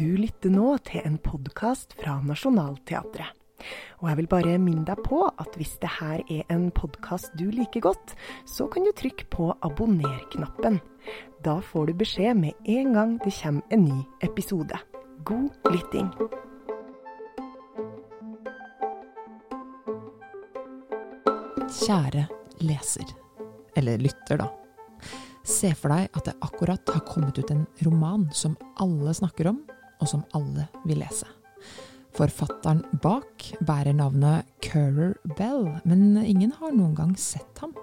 Du lytter nå til en podkast fra Nationaltheatret. Og jeg vil bare minne deg på at hvis det her er en podkast du liker godt, så kan du trykke på abonner-knappen. Da får du beskjed med en gang det kommer en ny episode. God lytting. Kjære leser, eller lytter, da. Se for deg at det akkurat har kommet ut en roman som alle snakker om, og som alle vil lese. Forfatteren bak bærer navnet Currer Bell, men ingen har noen gang sett ham.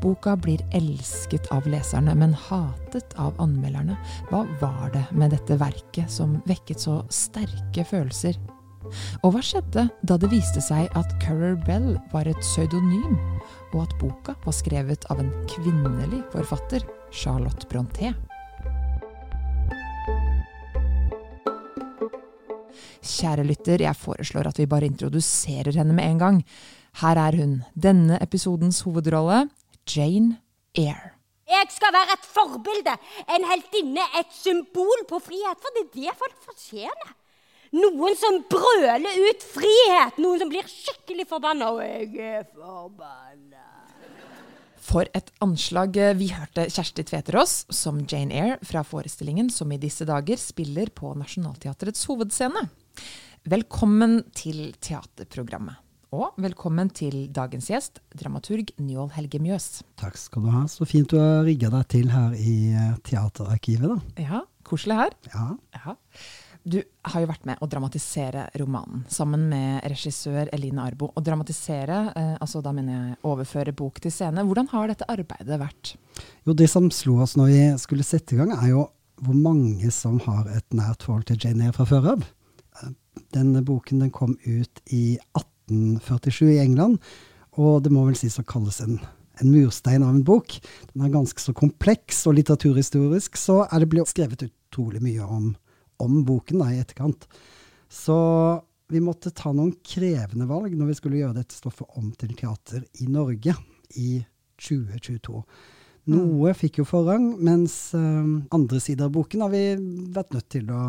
Boka blir elsket av leserne, men hatet av anmelderne. Hva var det med dette verket som vekket så sterke følelser? Og hva skjedde da det viste seg at Currer Bell var et pseudonym, og at boka var skrevet av en kvinnelig forfatter, Charlotte Bronté? Kjære lytter, jeg foreslår at vi bare introduserer henne med en gang. Her er hun, denne episodens hovedrolle, Jane Eyre. Jeg skal være et forbilde, en heltinne, et symbol på frihet. For det er det folk fortjener. Noen som brøler ut frihet. Noen som blir skikkelig forbanna. Og jeg er forbanna. For et anslag. Vi hørte Kjersti Tveterås som Jane Eyre fra forestillingen som i disse dager spiller på Nationaltheatrets hovedscene. Velkommen til teaterprogrammet. Og velkommen til dagens gjest, dramaturg Njål Helge Mjøs. Takk skal du ha. Så fint du har rigga deg til her i eh, Teaterarkivet, da. Ja, koselig her. Ja. Ja. Du har jo vært med å dramatisere romanen sammen med regissør Eline Arbo. Å dramatisere, eh, altså da mener jeg overføre bok til scene. Hvordan har dette arbeidet vært? Jo, det som slo oss når vi skulle sette i gang, er jo hvor mange som har et nært forhold til Jane Eyre fra før av. Denne boken den kom ut i 1847 i England, og det må vel sies å kalles en, en murstein av en bok. Den er ganske så kompleks, og litteraturhistorisk så er det blitt skrevet utrolig mye om, om boken da, i etterkant. Så vi måtte ta noen krevende valg når vi skulle gjøre dette stoffet om til teater i Norge i 2022. Noe fikk jo forrang, mens eh, andre sider av boken har vi vært nødt til å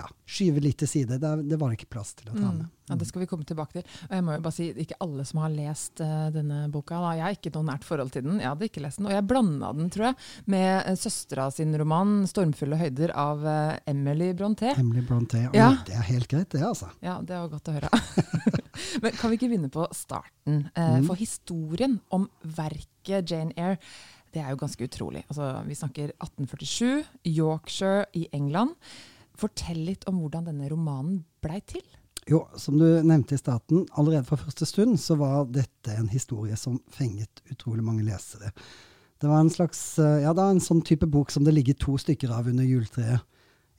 ja, skyve litt til side. Det, det var ikke plass til å ta med. Ja, Det skal vi komme tilbake til. Og jeg må jo bare si, Ikke alle som har lest uh, denne boka. Da. Jeg har ikke noe nært forhold til den. Jeg hadde ikke lest den. Og jeg blanda den, tror jeg, med uh, søstera sin roman 'Stormfulle høyder' av uh, Emily Bronté. Emily Bronté. Og Ja. det er helt greit, det, altså. Ja, det var godt å høre. Men kan vi ikke begynne på starten? Uh, Mm. For historien om verket Jane Eyre, det er jo ganske utrolig. Altså, vi snakker 1847, Yorkshire i England. Fortell litt om hvordan denne romanen blei til. Jo, som du nevnte i starten, allerede fra første stund så var dette en historie som fenget utrolig mange lesere. Det var en slags, eh, ja det var en sånn type bok som det ligger to stykker av under juletreet.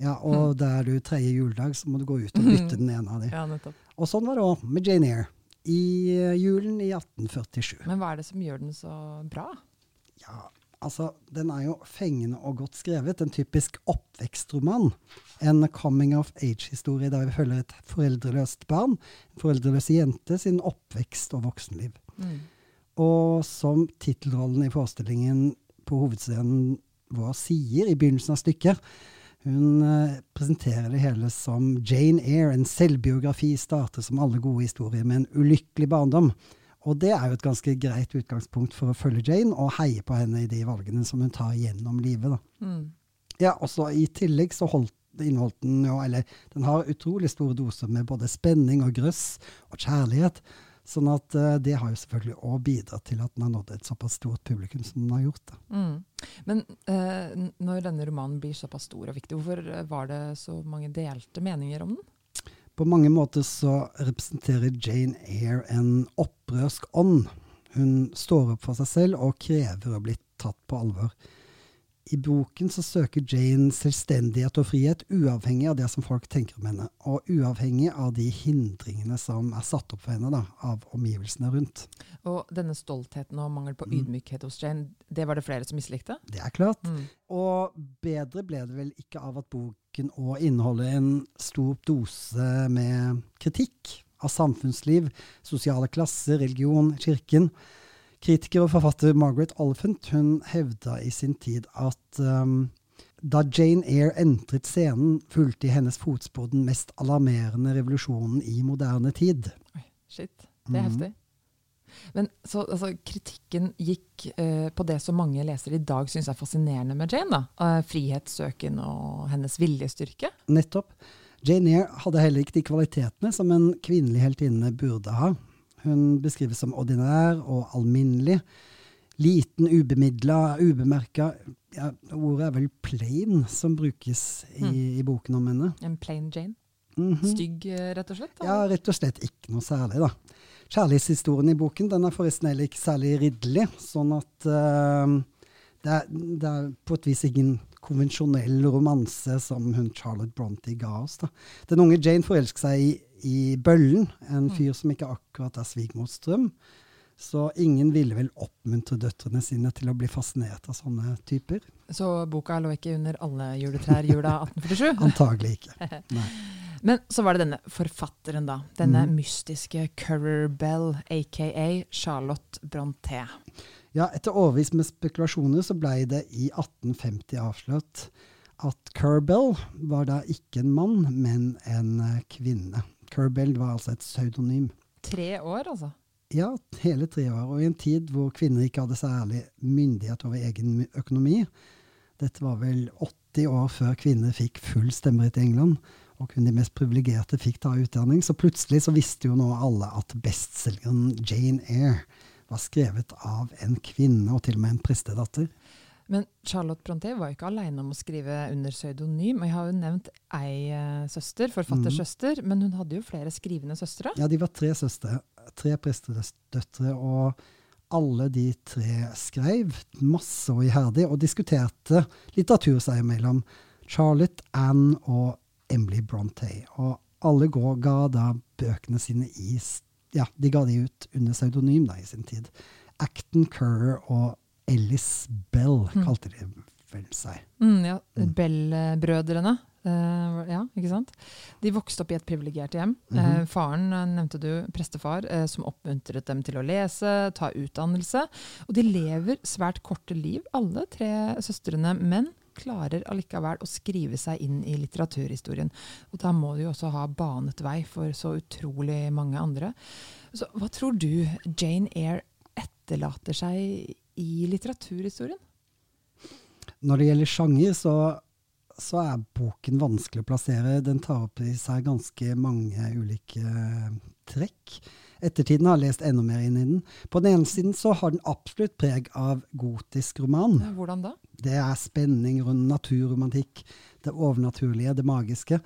Ja, og der du tredje juledag, så må du gå ut og bytte den ene av dem. Ja, nettopp. Og sånn var det òg med Jane Eyre i eh, julen i 1847. Men hva er det som gjør den så bra? Ja, altså, den er jo fengende og godt skrevet. En typisk oppvekstroman. En coming of age-historie der vi følger et foreldreløst barn, en foreldreløs jente, sin oppvekst og voksenliv. Og som tittelrollen i forestillingen på hovedscenen vår sier i begynnelsen av stykket, hun eh, presenterer det hele som Jane Eyre, en selvbiografi starter som alle gode historier med en ulykkelig barndom. Og det er jo et ganske greit utgangspunkt for å følge Jane og heie på henne i de valgene som hun tar gjennom livet. Da. Ja, og så I tillegg så holdt, inneholdt den jo, eller den har utrolig store doser med både spenning og grøss og kjærlighet. Sånn at uh, det har jo selvfølgelig òg bidratt til at den har nådd et såpass stort publikum som den har gjort. Da. Men uh, når denne romanen blir såpass stor og viktig, hvorfor eh, var det så mange delte meninger om den? På mange måter så representerer Jane Eyre en opprørsk ånd. Hun står opp for seg selv og krever å bli tatt på alvor. I boken så søker Jane selvstendighet og frihet, uavhengig av det som folk tenker om henne, og uavhengig av de hindringene som er satt opp for henne da, av omgivelsene rundt. Og denne stoltheten og mangel på ydmykhet hos Jane, det var det flere som mislikte? Det er klart. Og bedre ble det vel ikke av at boken òg inneholder en stor dose med kritikk av samfunnsliv, sosiale klasser, religion, kirken. Kritiker og forfatter Margaret Oliphant hun hevda i sin tid at um, Da Jane Eyre entret scenen, fulgte i hennes fotspor den mest alarmerende revolusjonen i moderne tid. Oi, shit. Det er mm. heftig. Men så altså, kritikken gikk eh, på det som mange lesere i dag syns er fascinerende med Jane. da. Eh, frihetssøken og hennes viljestyrke. Nettopp. Jane Eyre hadde heller ikke de kvalitetene som en kvinnelig heltinne burde ha. Hun beskrives som ordinær og alminnelig. Liten, ubemidla, ubemerka. Ja, ordet er vel plain som brukes i, i boken om henne. En plain Jane. Mhm. Stygg, eh, rett og slett. da. Ja, rett og slett ikke noe særlig, da. Kjærlighetshistorien i boken den er forresten heller ikke særlig ridderlig, sånn at uh, det, er, det er på et vis ingen konvensjonell romanse som hun Charlotte Brontë ga oss. da. Den unge Jane forelsker seg i, i Bøllen, en fyr som ikke akkurat er svigermors drøm. Så ingen ville vel oppmuntre døtrene sine til å bli fascinert av sånne typer. Så boka lå ikke under alle juletrær jula 1847. Antagelig ikke. Nei. Men så var det denne forfatteren, da. Denne mm. mystiske Currer Bell, aka Charlotte Bronté. Ja, etter årevis med spekulasjoner så ble det i 1850 avslørt at Kerbel var da ikke en mann, men en eh, kvinne. Kerbel var altså et pseudonym. Tre år, altså. Ja, hele tre år, og i en tid hvor kvinner ikke hadde særlig myndighet over egen økonomi. Dette var vel 80 år før kvinner fikk full stemmerett i England, og kun de mest privilegerte fikk ta utdanning. Så plutselig så visste jo nå alle at bestselgeren Jane Eyre var skrevet av en kvinne, og til og med en prestedatter. Men Charlotte Brontë var jo ikke aleine om å skrive under pseudonym. og Jeg har jo nevnt ei eh, søster, forfattersøster, men hun hadde jo flere skrivende søstre. Ja, de var tre søstre, tre prestedøtre, og alle de tre skrev masse og iherdig, og diskuterte litteratur seg imellom. Charlotte, Anne og Emily Brontë. Og alle ga da bøkene sine i Ja, de ga de ut under pseudonym da i sin tid. Acton Currer og Ellis Bell kalte de vel seg. Mm, ja, Bell-brødrene. Uh, ja, ikke sant? De vokste opp i et privilegert hjem. Eh, faren eh, nevnte du, prestefar, uh, som oppmuntret dem til å lese, ta utdannelse. Og de lever svært korte liv, alle tre søstrene, men klarer allikevel å skrive seg inn i litteraturhistorien. Og da må de jo også ha banet vei for så utrolig mange andre. Så hva tror du Jane Eyre etterlater seg i litteraturhistorien? Når det gjelder sjanger, så, så er boken vanskelig å plassere. Den tar opp i seg ganske mange ulike eh, trekk. Ettertiden har jeg lest enda mer inn i den. På den ene siden så har den absolutt preg av gotisk roman. Hvordan da? Det er spenning rundt naturromantikk, det overnaturlige, det magiske.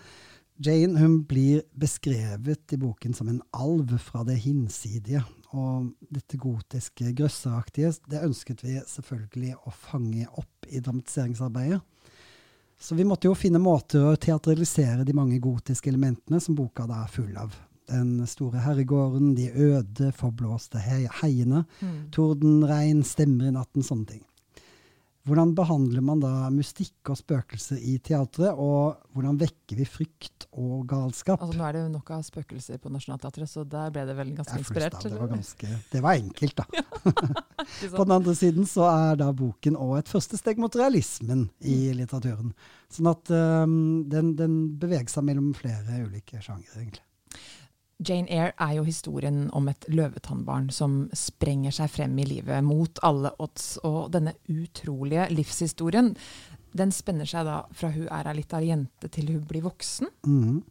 Jane hun blir beskrevet i boken som en alv fra det hinsidige. Og dette gotiske, grøsseraktige, det ønsket vi selvfølgelig å fange opp i dramatiseringsarbeidet. Så vi måtte jo finne måter å teatralisere de mange gotiske elementene som boka da er full av. Den store herregården, de øde, forblåste heiene, torden, regn, stemmer i natten, sånne ting. Hvordan behandler man da mystikk og spøkelser i teatret, og hvordan vekker vi frykt og galskap? Altså, nå er det jo nok av spøkelser på Nationaltheatret, så der ble det vel ganske er inspirert? det, var ganske, det var enkelt, da. På den andre siden så er da boken òg et første steg mot realismen i litteraturen. Sånn at um, den, den beveger seg mellom flere ulike sjangere, egentlig. Jane Eyre er jo historien om et løvetannbarn som sprenger seg frem i livet mot alle odds. Og denne utrolige livshistorien den spenner seg da fra hun er ei lita jente til hun blir voksen. Mhm.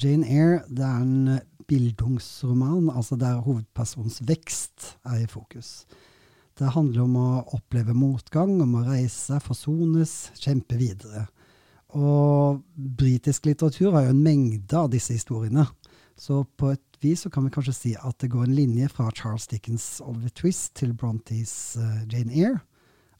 Jane Eyre det er en bildungsroman, altså der hovedpersonens vekst er i fokus. Det handler om å oppleve motgang, om å reise, forsones, kjempe videre. Og britisk litteratur har jo en mengde av disse historiene. Så på et vis så kan vi kanskje si at det går en linje fra Charles Dickens' Oliver Twist til Brontes uh, Jane Eyre.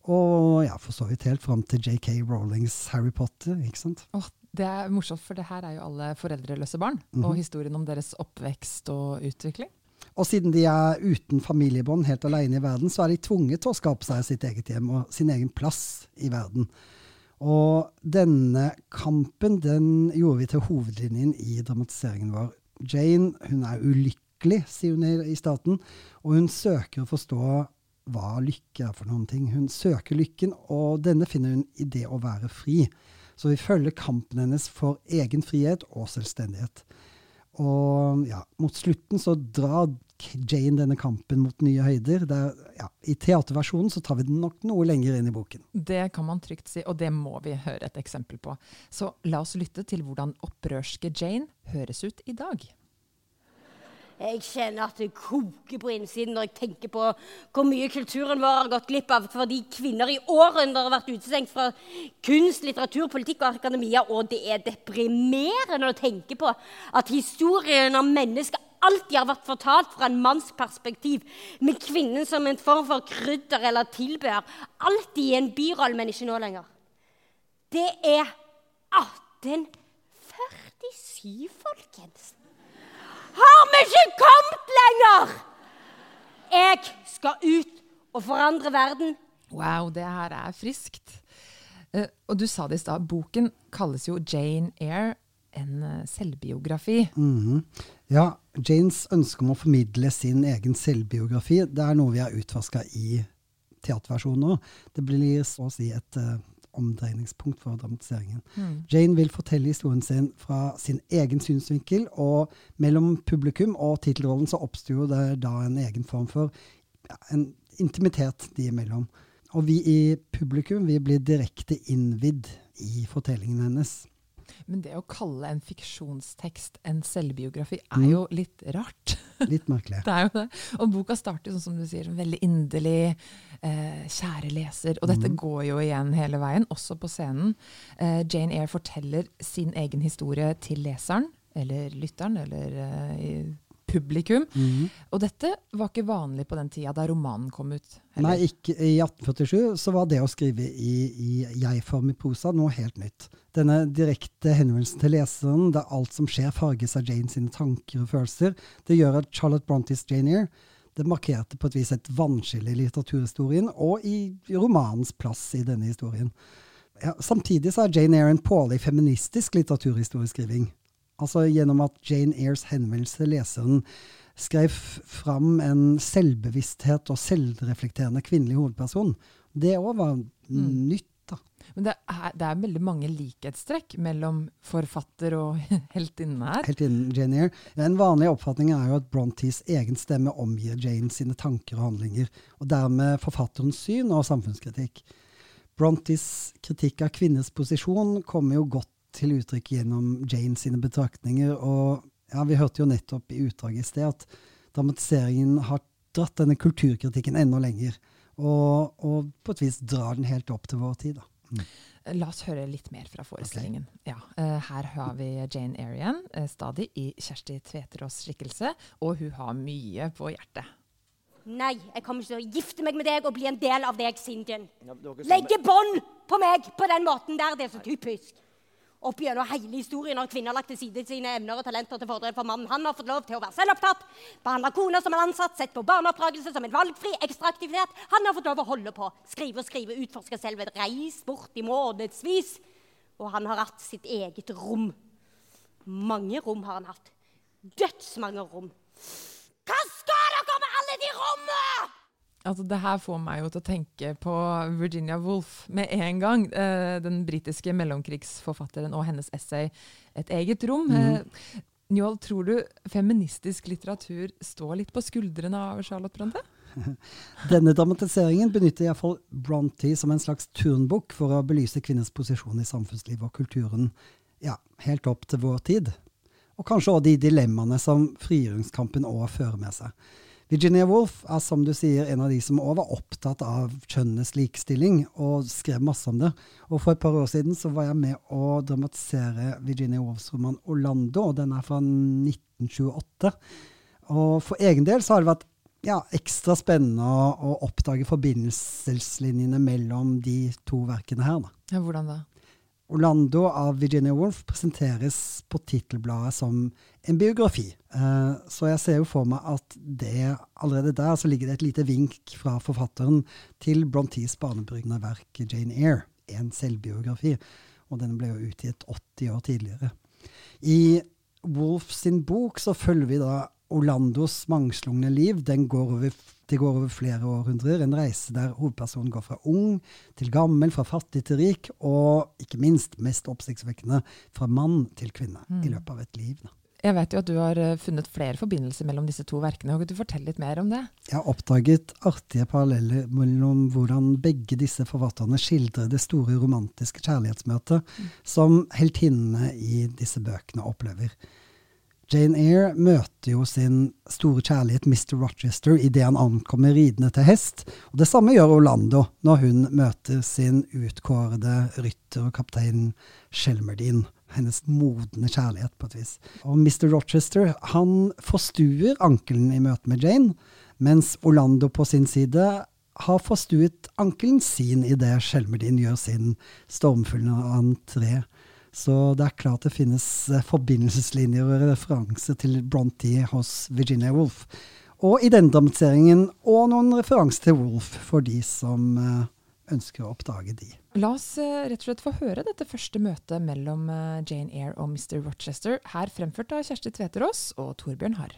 Og ja, for så vidt helt fram til JK Rowlings Harry Potter, ikke sant? Åh, det er morsomt, for det her er jo alle foreldreløse barn. Og historien om deres oppvekst og utvikling. Og siden de er uten familiebånd, helt alene i verden, så er de tvunget til å skape seg sitt eget hjem og sin egen plass i verden. Og denne kampen den gjorde vi til hovedlinjen i dramatiseringen vår. Jane hun er ulykkelig, sier hun i, staten, og hun søker å forstå hva lykke er for noen ting. Hun søker lykken, og denne finner hun i det å være fri. Så vi følger kampen hennes for egen frihet og selvstendighet. Og ja, mot slutten så drar Jane denne kampen mot nye høyder. Der, ja, I teaterversjonen så tar vi den nok noe lenger inn i boken. Det kan man trygt si, og det må vi høre et eksempel på. Så la oss lytte til hvordan opprørske Jane høres ut i dag. Jeg kjenner at det koker på innsiden når jeg tenker på hvor mye kulturen vår har gått glipp av fordi kvinner i århundrer har vært utestengt fra kunst, litteratur, politikk og akademia. Og det er deprimerende å tenke på at historien om mennesket alltid har vært fortalt fra en manns perspektiv, med kvinnen som en form for krydder eller tilbehør. Alltid i en birolle, men ikke nå lenger. Det er 1847, folkens. Har vi ikke kommet lenger? Jeg skal ut og forandre verden. Wow, det her er friskt. Eh, og du sa det i stad, boken kalles jo Jane Eyre, en selvbiografi. selvbiografi. -hmm. Ja, Janes ønske om å formidle sin egen selvbiografi, det er noe vi har utvaska i teaterversjonen nå. Det blir så å si et uh, omdreiningspunkt for dramatiseringen. Jane vil fortelle historien sin fra sin egen synsvinkel, og mellom publikum og tittelrollen så oppstår det da en egen form for ja, en intimitet de imellom. Og vi i publikum vi blir direkte innvidd i fortellingen hennes. Men det å kalle en fiksjonstekst en selvbiografi er jo litt rart. Litt merkelig. Det er jo det. Og boka starter sånn som du sier, veldig inderlig. Eh, kjære leser. Og dette går jo igjen hele veien, også på scenen. Eh, Jane Eyre forteller sin egen historie til leseren, eller lytteren, eller eh, i -hmm. Og dette var ikke vanlig på den tida da romanen kom ut. Nei, ikke, i 1847 så var det å skrive i, i jeg-form i prosa noe helt nytt. Denne direkte henvendelsen til leseren, der alt som skjer farges av Jane sine tanker og følelser, det gjør at Charlotte Brontes Jane Eyre det markerte på et vis et vannskille i litteraturhistorien og i romanens plass i denne historien. Ja, samtidig så er Jane Eyre en pålig feministisk litteraturhistorieskriving. Altså gjennom at Jane Eyres henvendelse til leseren skrev fram en selvbevissthet og selvreflekterende kvinnelig hovedperson. Det òg var nytt, da. Men det er, det er veldig mange likhetstrekk mellom forfatter og heltinne her. Helt innen Jane Eyre. En vanlig oppfatning er jo at Brontes egen stemme omgir Jane sine tanker og handlinger, og dermed forfatterens syn og samfunnskritikk. Brontes kritikk av kvinners posisjon kommer jo godt til uttrykk gjennom Jane sine betraktninger, og ja, vi hørte jo nettopp i utdraget i sted at dramatiseringen har dratt denne kulturkritikken enda lenger, og, og på et vis drar den helt opp til vår tid. da. La oss høre litt mer fra forestillingen. Ja, uh, her har vi Jane igjen, eh, stadig i Kjersti Tveterås skikkelse, og hun har mye på hjertet. Nei, jeg kommer ikke til å gifte meg med deg og bli en del av deg, Sindian. Ja, Legge bånd på meg på den måten der. Det er så typisk. Opp gjennom hele historien har kvinner lagt til side sine evner og talenter til fordel for mannen. Han har fått lov til å være selvopptatt, behandle kona som en ansatt, sett på barneoppdragelse som en valgfri ekstraaktivitet. Han har fått lov å holde på, skrive og skrive, utforske selv, reis bort i månedsvis. Og han har hatt sitt eget rom. Mange rom har han hatt. Dødsmange rom. Hva skal dere med alle de rommene?! Altså, det her får meg jo til å tenke på Virginia Woolf med en gang. Eh, den britiske mellomkrigsforfatteren og hennes essay 'Et eget rom'. Eh, Njål, tror du feministisk litteratur står litt på skuldrene av Charlotte Bronte? Denne dramatiseringen benytter iallfall Bronte som en slags turnbukk for å belyse kvinners posisjon i samfunnslivet og kulturen ja, helt opp til vår tid. Og kanskje også de dilemmaene som frigjøringskampen òg fører med seg. Virginia Woolf er som du sier en av de som òg var opptatt av kjønnenes likestilling, og skrev masse om det. Og for et par år siden så var jeg med å dramatisere Virginia Woolfs roman 'Orlando', og den er fra 1928. Og for egen del så har det vært ja, ekstra spennende å oppdage forbindelseslinjene mellom de to verkene her. Da. Ja, hvordan da? Orlando av Virginia Woolf presenteres på tittelbladet som en biografi. Eh, så jeg ser jo for meg at det, allerede der så ligger det et lite vink fra forfatteren til Brontes banebryggende verk Jane Eyre, en selvbiografi. Og den ble jo utgitt 80 år tidligere. I Woolf sin bok så følger vi da Orlandos mangslungne liv. Den går over Det går over flere århundrer. En reise der hovedpersonen går fra ung til gammel, fra fattig til rik, og ikke minst, mest oppsiktsvekkende, fra mann til kvinne i løpet av et liv. Da. Jeg vet jo at du har eh, funnet flere forbindelser mellom disse to verkene. Kan du fortelle litt mer om det? Jeg har oppdaget artige paralleller mellom hvordan begge disse forfatterne skildrer det store romantiske kjærlighetsmøtet som heltinnene i disse bøkene opplever. Jane Eyre møter jo sin store kjærlighet Mr. Rochester idet han ankommer ridende til hest, og det samme gjør Orlando når hun møter sin utkårede rytter og kaptein Shelmerdine. Hennes modne kjærlighet, på et vis. Og Mr. Rochester han forstuer ankelen i møte med Jane, mens Orlando på sin side har forstuet ankelen sin idet Shelmerdine gjør sin stormfulle entré. Så det er klart det finnes eh, forbindelseslinjer og referanser til Bronte hos Virginia Woolf. Og i denne dramatiseringen og noen referanser til Woolf for de som eh, ønsker å oppdage de. La oss eh, rett og slett få høre dette første møtet mellom Jane Eyre og Mr. Rochester, her fremført av Kjersti Tveterås og Torbjørn Harr.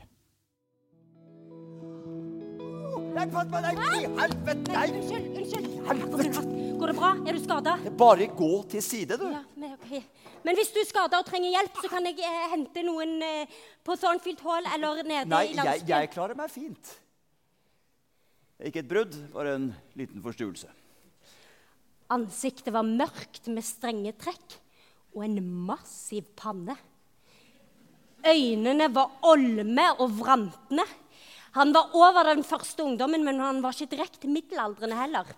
Jeg fant meg deg i helvete! Nei, Nei! unnskyld, unnskyld. Helvete. Går det bra? Er du skada? Bare gå til side, du. Ja, men, ok. men hvis du er skada og trenger hjelp, så kan jeg eh, hente noen eh, på Thornfield Hall eller nede Nei, i landsbyen. Nei, jeg klarer meg fint. Ikke et brudd, bare en liten forstuelse. Ansiktet var mørkt med strenge trekk og en massiv panne. Øynene var olme og vrantende. Han var over den første ungdommen, men han var ikke direkte middelaldrende heller.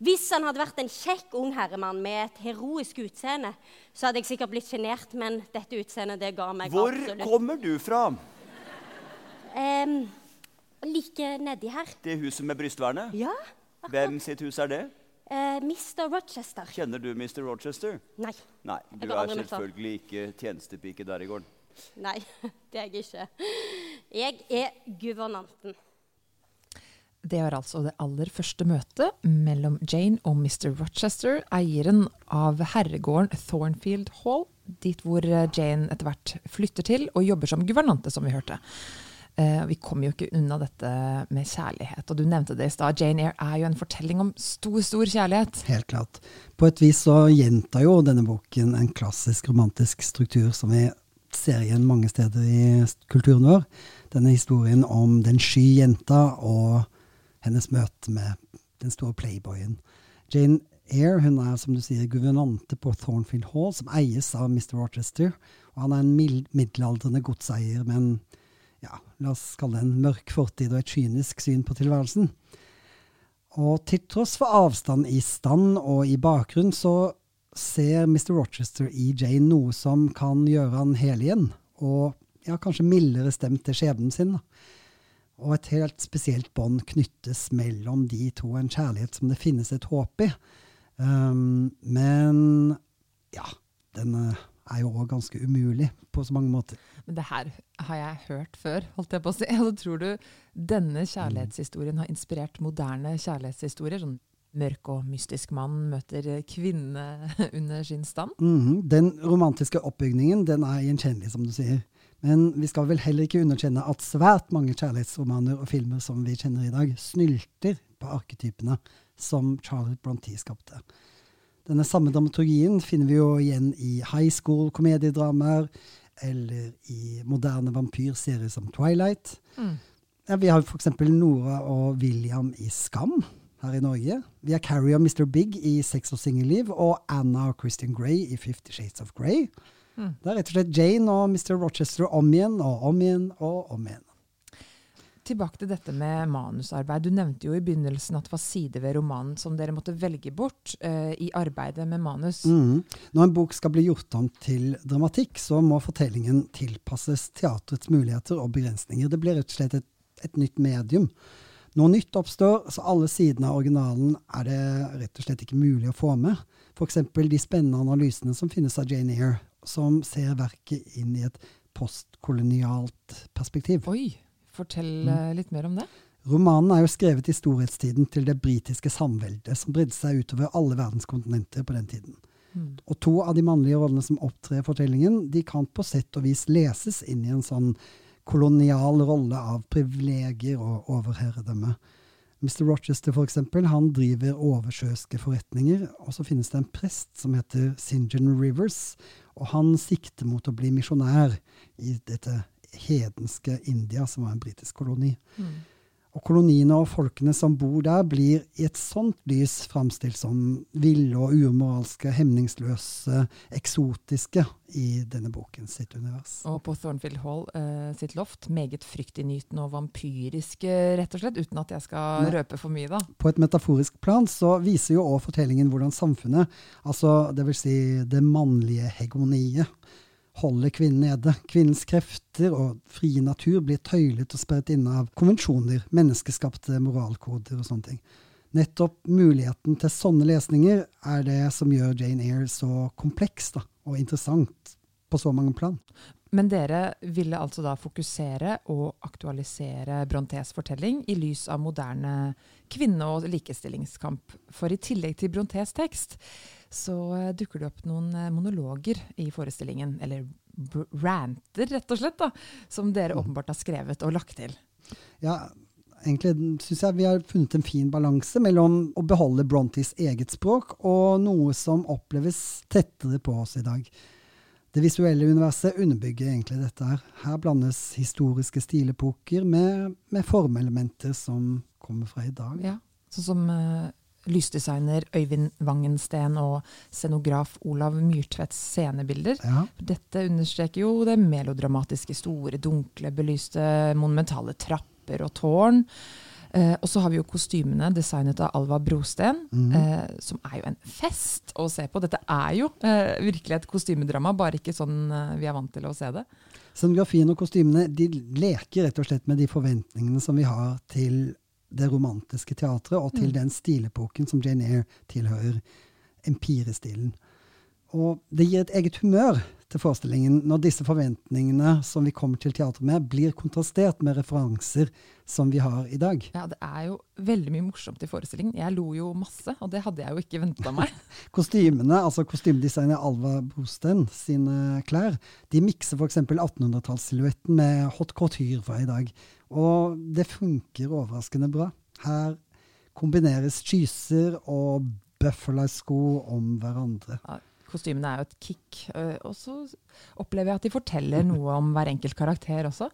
Hvis han hadde vært en kjekk ung herremann med et heroisk utseende, så hadde jeg sikkert blitt sjenert, men dette utseendet det ga meg Hvor absolutt kommer du fra? Um, Like nedi her. Det huset med brystvernet? Ja. Hvem sitt hus er det? Uh, Mr. Rochester. Kjenner du Mr. Rochester? Nei. Nei, du er selvfølgelig ikke tjenestepike der i gården. Nei, det er jeg ikke. Jeg er guvernanten. Det var altså det aller første møtet mellom Jane og Mr. Rochester, eieren av herregården Thornfield Hall, dit hvor eh, Jane etter hvert flytter til og jobber som guvernante, som vi hørte. Eh, vi kommer jo ikke unna dette med kjærlighet, og du nevnte det i stad. Jane Eyre er jo en fortelling om stor, stor kjærlighet. Helt klart. På et vis så gjentar jo denne boken en klassisk romantisk struktur som vi ser igjen mange steder i kulturen vår. Denne historien om den sky jenta og hennes møte med den store playboyen. Jane Eyre hun er som du sier, guvernante på Thornfield Hall, som eies av Mr. Rochester. Og han er en middelaldrende godseier med en ja, la oss kalle det en mørk fortid og et kynisk syn på tilværelsen. Og til tross for avstand i stand og i bakgrunn, så ser Mr. Rochester i Jane noe som kan gjøre han hel igjen, og ja, kanskje mildere stemt til skjebnen sin. da. Og et helt spesielt bånd knyttes mellom de to, en kjærlighet som det finnes et håp i. Um, men ja, den eh, er jo òg ganske umulig på så mange måter. Men det her har jeg hørt før, holdt jeg på å si. Altså, tror du denne kjærlighetshistorien har inspirert moderne kjærlighetshistorier? Sånn mørk og mystisk mann møter kvinne under sin stand? Mhm. Den romantiske oppbygningen den er gjenkjennelig, som du sier. Men vi skal vel heller ikke underkjenne at svært mange kjærlighetsromaner og filmer som vi kjenner i dag, snylter på arketypene som Charlotte Brontë skapte. Denne samme dramaturgien finner vi jo igjen i high school-komediedramaer, eller i moderne vampyrserier som Twilight. Mm. Ja, vi har f.eks. Nora og William i Skam her i Norge. Vi har Carrie og Mr. Big i Sex og singelliv, og Anna og Christian Grey i Fifty Shades of Grey. Mm. Det er rett og slett Jane og Mr. Rochester om igjen og om igjen og om igjen. Tilbake til dette med manusarbeid. Du nevnte jo i begynnelsen at det var sider ved romanen som dere måtte velge bort uh, i arbeidet med manus. Mm. Når en bok skal bli gjort om til dramatikk, så må fortellingen tilpasses teatrets muligheter og begrensninger. Det blir rett og slett et, et nytt medium. Noe nytt oppstår, så alle sidene av originalen er det rett og slett ikke mulig å få med. F.eks. de spennende analysene som finnes av Jane Eyre, som ser verket inn i et postkolonialt perspektiv. Oi, fortell mm. litt mer om det. Romanen er jo skrevet i storhetstiden til det britiske samveldet, som bredde seg utover alle verdens kontinenter på den tiden. Mm. Og to av de mannlige rollene som opptrer i fortellingen, de kan på sett og vis leses inn i en sånn kolonial rolle av privilegier og overherredømme. Mr. Rochester for eksempel, han driver oversjøiske forretninger, og så finnes det en prest som heter St. John Rivers, og han sikter mot å bli misjonær i dette hedenske India, som var en britisk koloni. Mm. Og koloniene og folkene som bor der, blir i et sånt lys framstilt som ville og umoralske, hemningsløse, eksotiske i denne boken sitt univers. Og på Thornfield Hall eh, sitt loft, meget fryktinngytende og vampyriske, rett og slett, uten at jeg skal Nei. røpe for mye, da. På et metaforisk plan så viser jo òg fortellingen hvordan samfunnet, altså det vil si det mannlige hegemoniet, holder kvinnen nede. Kvinnens krefter og frie natur blir tøylet og sperret inne av konvensjoner, menneskeskapte moralkoder og sånne ting. Nettopp muligheten til sånne lesninger er det som gjør Jane Eyre så kompleks da, og interessant på så mange plan. Men dere ville altså da fokusere og aktualisere Brontés fortelling i lys av moderne kvinne- og likestillingskamp. For i tillegg til Brontés tekst, så eh, dukker det opp noen eh, monologer i forestillingen, eller ranter, rett og slett, da, som dere åpenbart har skrevet og lagt til. Ja, egentlig syns jeg vi har funnet en fin balanse mellom å beholde Brontes eget språk og noe som oppleves tettere på oss i dag. Det visuelle universet underbygger egentlig dette her. Her blandes historiske stilepoker med, med formelementer som kommer fra i dag. Ja, sånn som eh, lysdesigner Øyvind Wangensten og scenograf Olav Myrtvedts scenebilder. Ja. Dette understreker jo det melodramatiske, store, dunkle, belyste, monumentale trapper og tårn. Eh, og så har vi jo kostymene designet av Alva Brosten, mm. eh, som er jo en fest å se på. Dette er jo eh, virkelig et kostymedrama, bare ikke sånn eh, vi er vant til å se det. Scenografien og kostymene de leker rett og slett med de forventningene som vi har til det romantiske teatret, og til Mm. den stilepoken som Jane Eyre tilhører, empirestilen. Og det gir et eget humør til forestillingen når disse forventningene som vi kommer til teatret med, blir kontrastert med referanser som vi har i dag. Ja, Det er jo veldig mye morsomt i forestillingen. Jeg lo jo masse, og det hadde jeg jo ikke venta meg. Kostymene, altså kostymedesigner Alva Brosten sine klær, de mikser f.eks. 1800-tallssilhuetten med haute couture fra i dag. Og det funker overraskende bra. Her kombineres kyser og Buffalo-sko om hverandre. Kostymene er jo et kick. øh, Og så opplever jeg at de forteller noe om hver enkelt karakter også.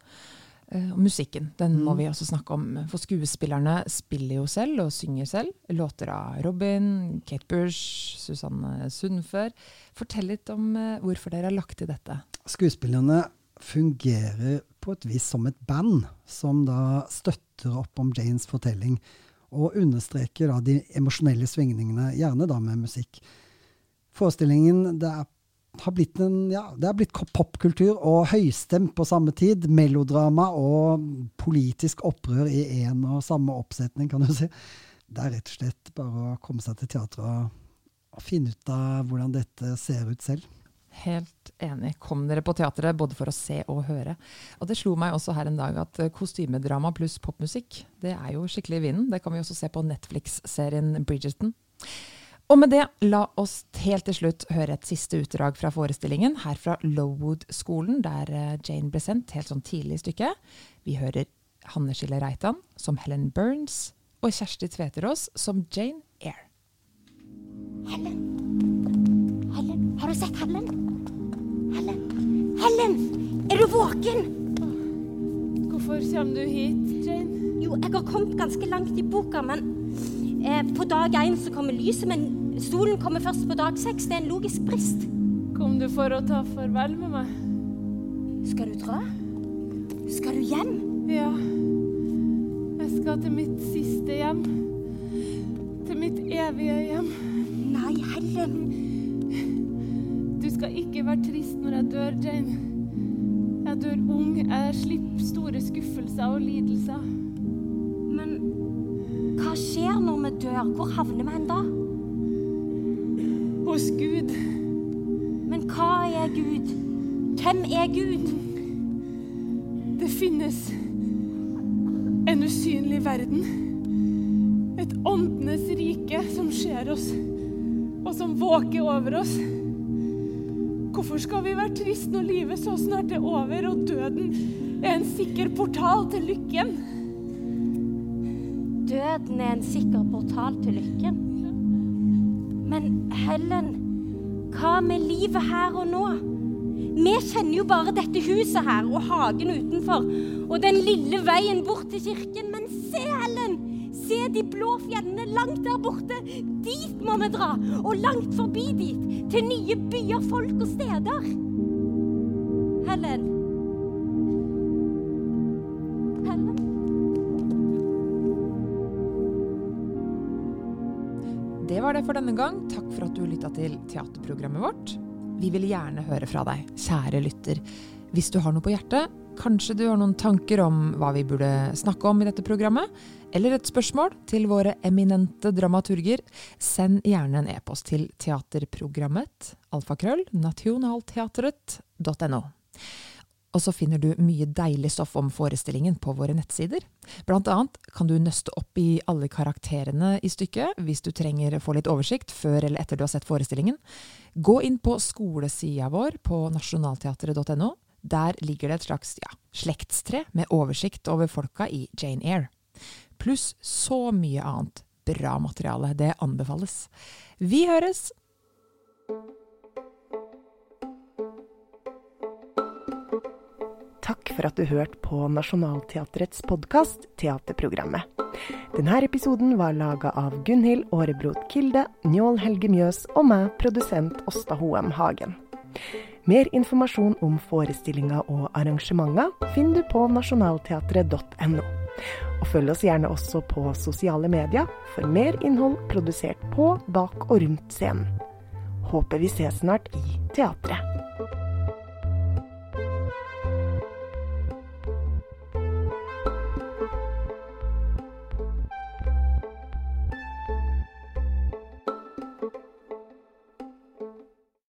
Eh, Og musikken, den må Mm. vi også snakke om. For skuespillerne spiller jo selv og synger selv. Låter av Robin, Kate Bush, Susanne Sundfør. Fortell litt om eh, hvorfor dere har lagt til dette. Skuespillerne fungerer på et vis som et band, som da støtter opp om Janes fortelling. Og understreker da de emosjonelle svingningene, gjerne da med musikk. Forestillingen det er, har blitt en, ja, det er blitt popkultur og høystemt på samme tid. Melodrama og politisk opprør i én og samme oppsetning, kan du si. Det er rett og slett bare å komme seg til teatret og, og finne ut av hvordan dette ser ut selv. Helt enig. Kom dere på teatret både for å se og høre. Og det slo meg også her en dag at eh, kostymedrama pluss popmusikk, det er jo skikkelig i vinden. Det kan vi også se på Netflix-serien Bridgerton. Og med det, la oss helt til slutt høre et siste utdrag fra forestillingen, her fra Lowood-skolen, der eh, Jane ble sendt helt sånn tidlig i stykket. Vi hører Hanne Skille Reitan som Helen Burns, og Kjersti Tveterås som Jane Eyre. Helen. Helen. Har du sett Helen? Helen. Helen! Er du våken? Hvorfor kommer du hit, Jane? Jo, jeg har kommet ganske langt i boka, men eh, på dag én så kommer lyset, men solen kommer først på dag seks. Det er en logisk brist. Kom du for å ta farvel med meg? Skal du dra? Skal du hjem? Ja. Jeg skal til mitt siste hjem. Til mitt evige hjem. Nei, Helen. Du skal ikke være trist når jeg dør, Jane. Jeg dør ung. Jeg slipper store skuffelser og lidelser. Skjer når vi dør? Hvor havner vi hen da? Hos Gud. Men hva er Gud? Hvem er Gud? Det finnes en usynlig verden. Et åndenes rike som ser oss, og som våker over oss. Hvorfor skal vi være trist når livet så snart er over, og døden er en sikker portal til lykken? Døden er en sikker portal til lykken. Men Helen, hva med livet her og nå? Vi kjenner jo bare dette huset her og hagen utenfor og den lille veien bort til kirken. Men se, Helen! Se de blå fjellene langt der borte. Dit må vi dra. Og langt forbi dit. Til nye byer, folk og steder. Helen. Var det for denne gang. Takk for at du lytta til teaterprogrammet vårt. Vi vil gjerne høre fra deg, kjære lytter. Hvis du har noe på hjertet, kanskje du har noen tanker om hva vi burde snakke om i dette programmet, eller et spørsmål til våre eminente dramaturger, send gjerne en e-post til teaterprogrammet alfakrøll nationaltheatret.no. Og så finner du mye deilig stoff om forestillingen på våre nettsider. Blant annet kan du nøste opp i alle karakterene i stykket hvis du trenger å få litt oversikt før eller etter du har sett forestillingen. Gå inn på skolesida vår på nasjonalteatret.no. Der ligger det et slags ja, slektstre med oversikt over folka i Jane Eyre. Pluss så mye annet bra materiale. Det anbefales. Vi høres! For at du hørte på Nationaltheatrets podkast Teaterprogrammet. Denne episoden var laga av Gunhild Aarebrot Kilde, Njål Helge Mjøs og meg, produsent Åsta Hoem Hagen. Mer informasjon om forestillinger og arrangementer finner du på nasjonalteatret.no. Og følg oss gjerne også på sosiale medier for mer innhold produsert på, bak og rundt scenen. Håper vi ses snart i teatret.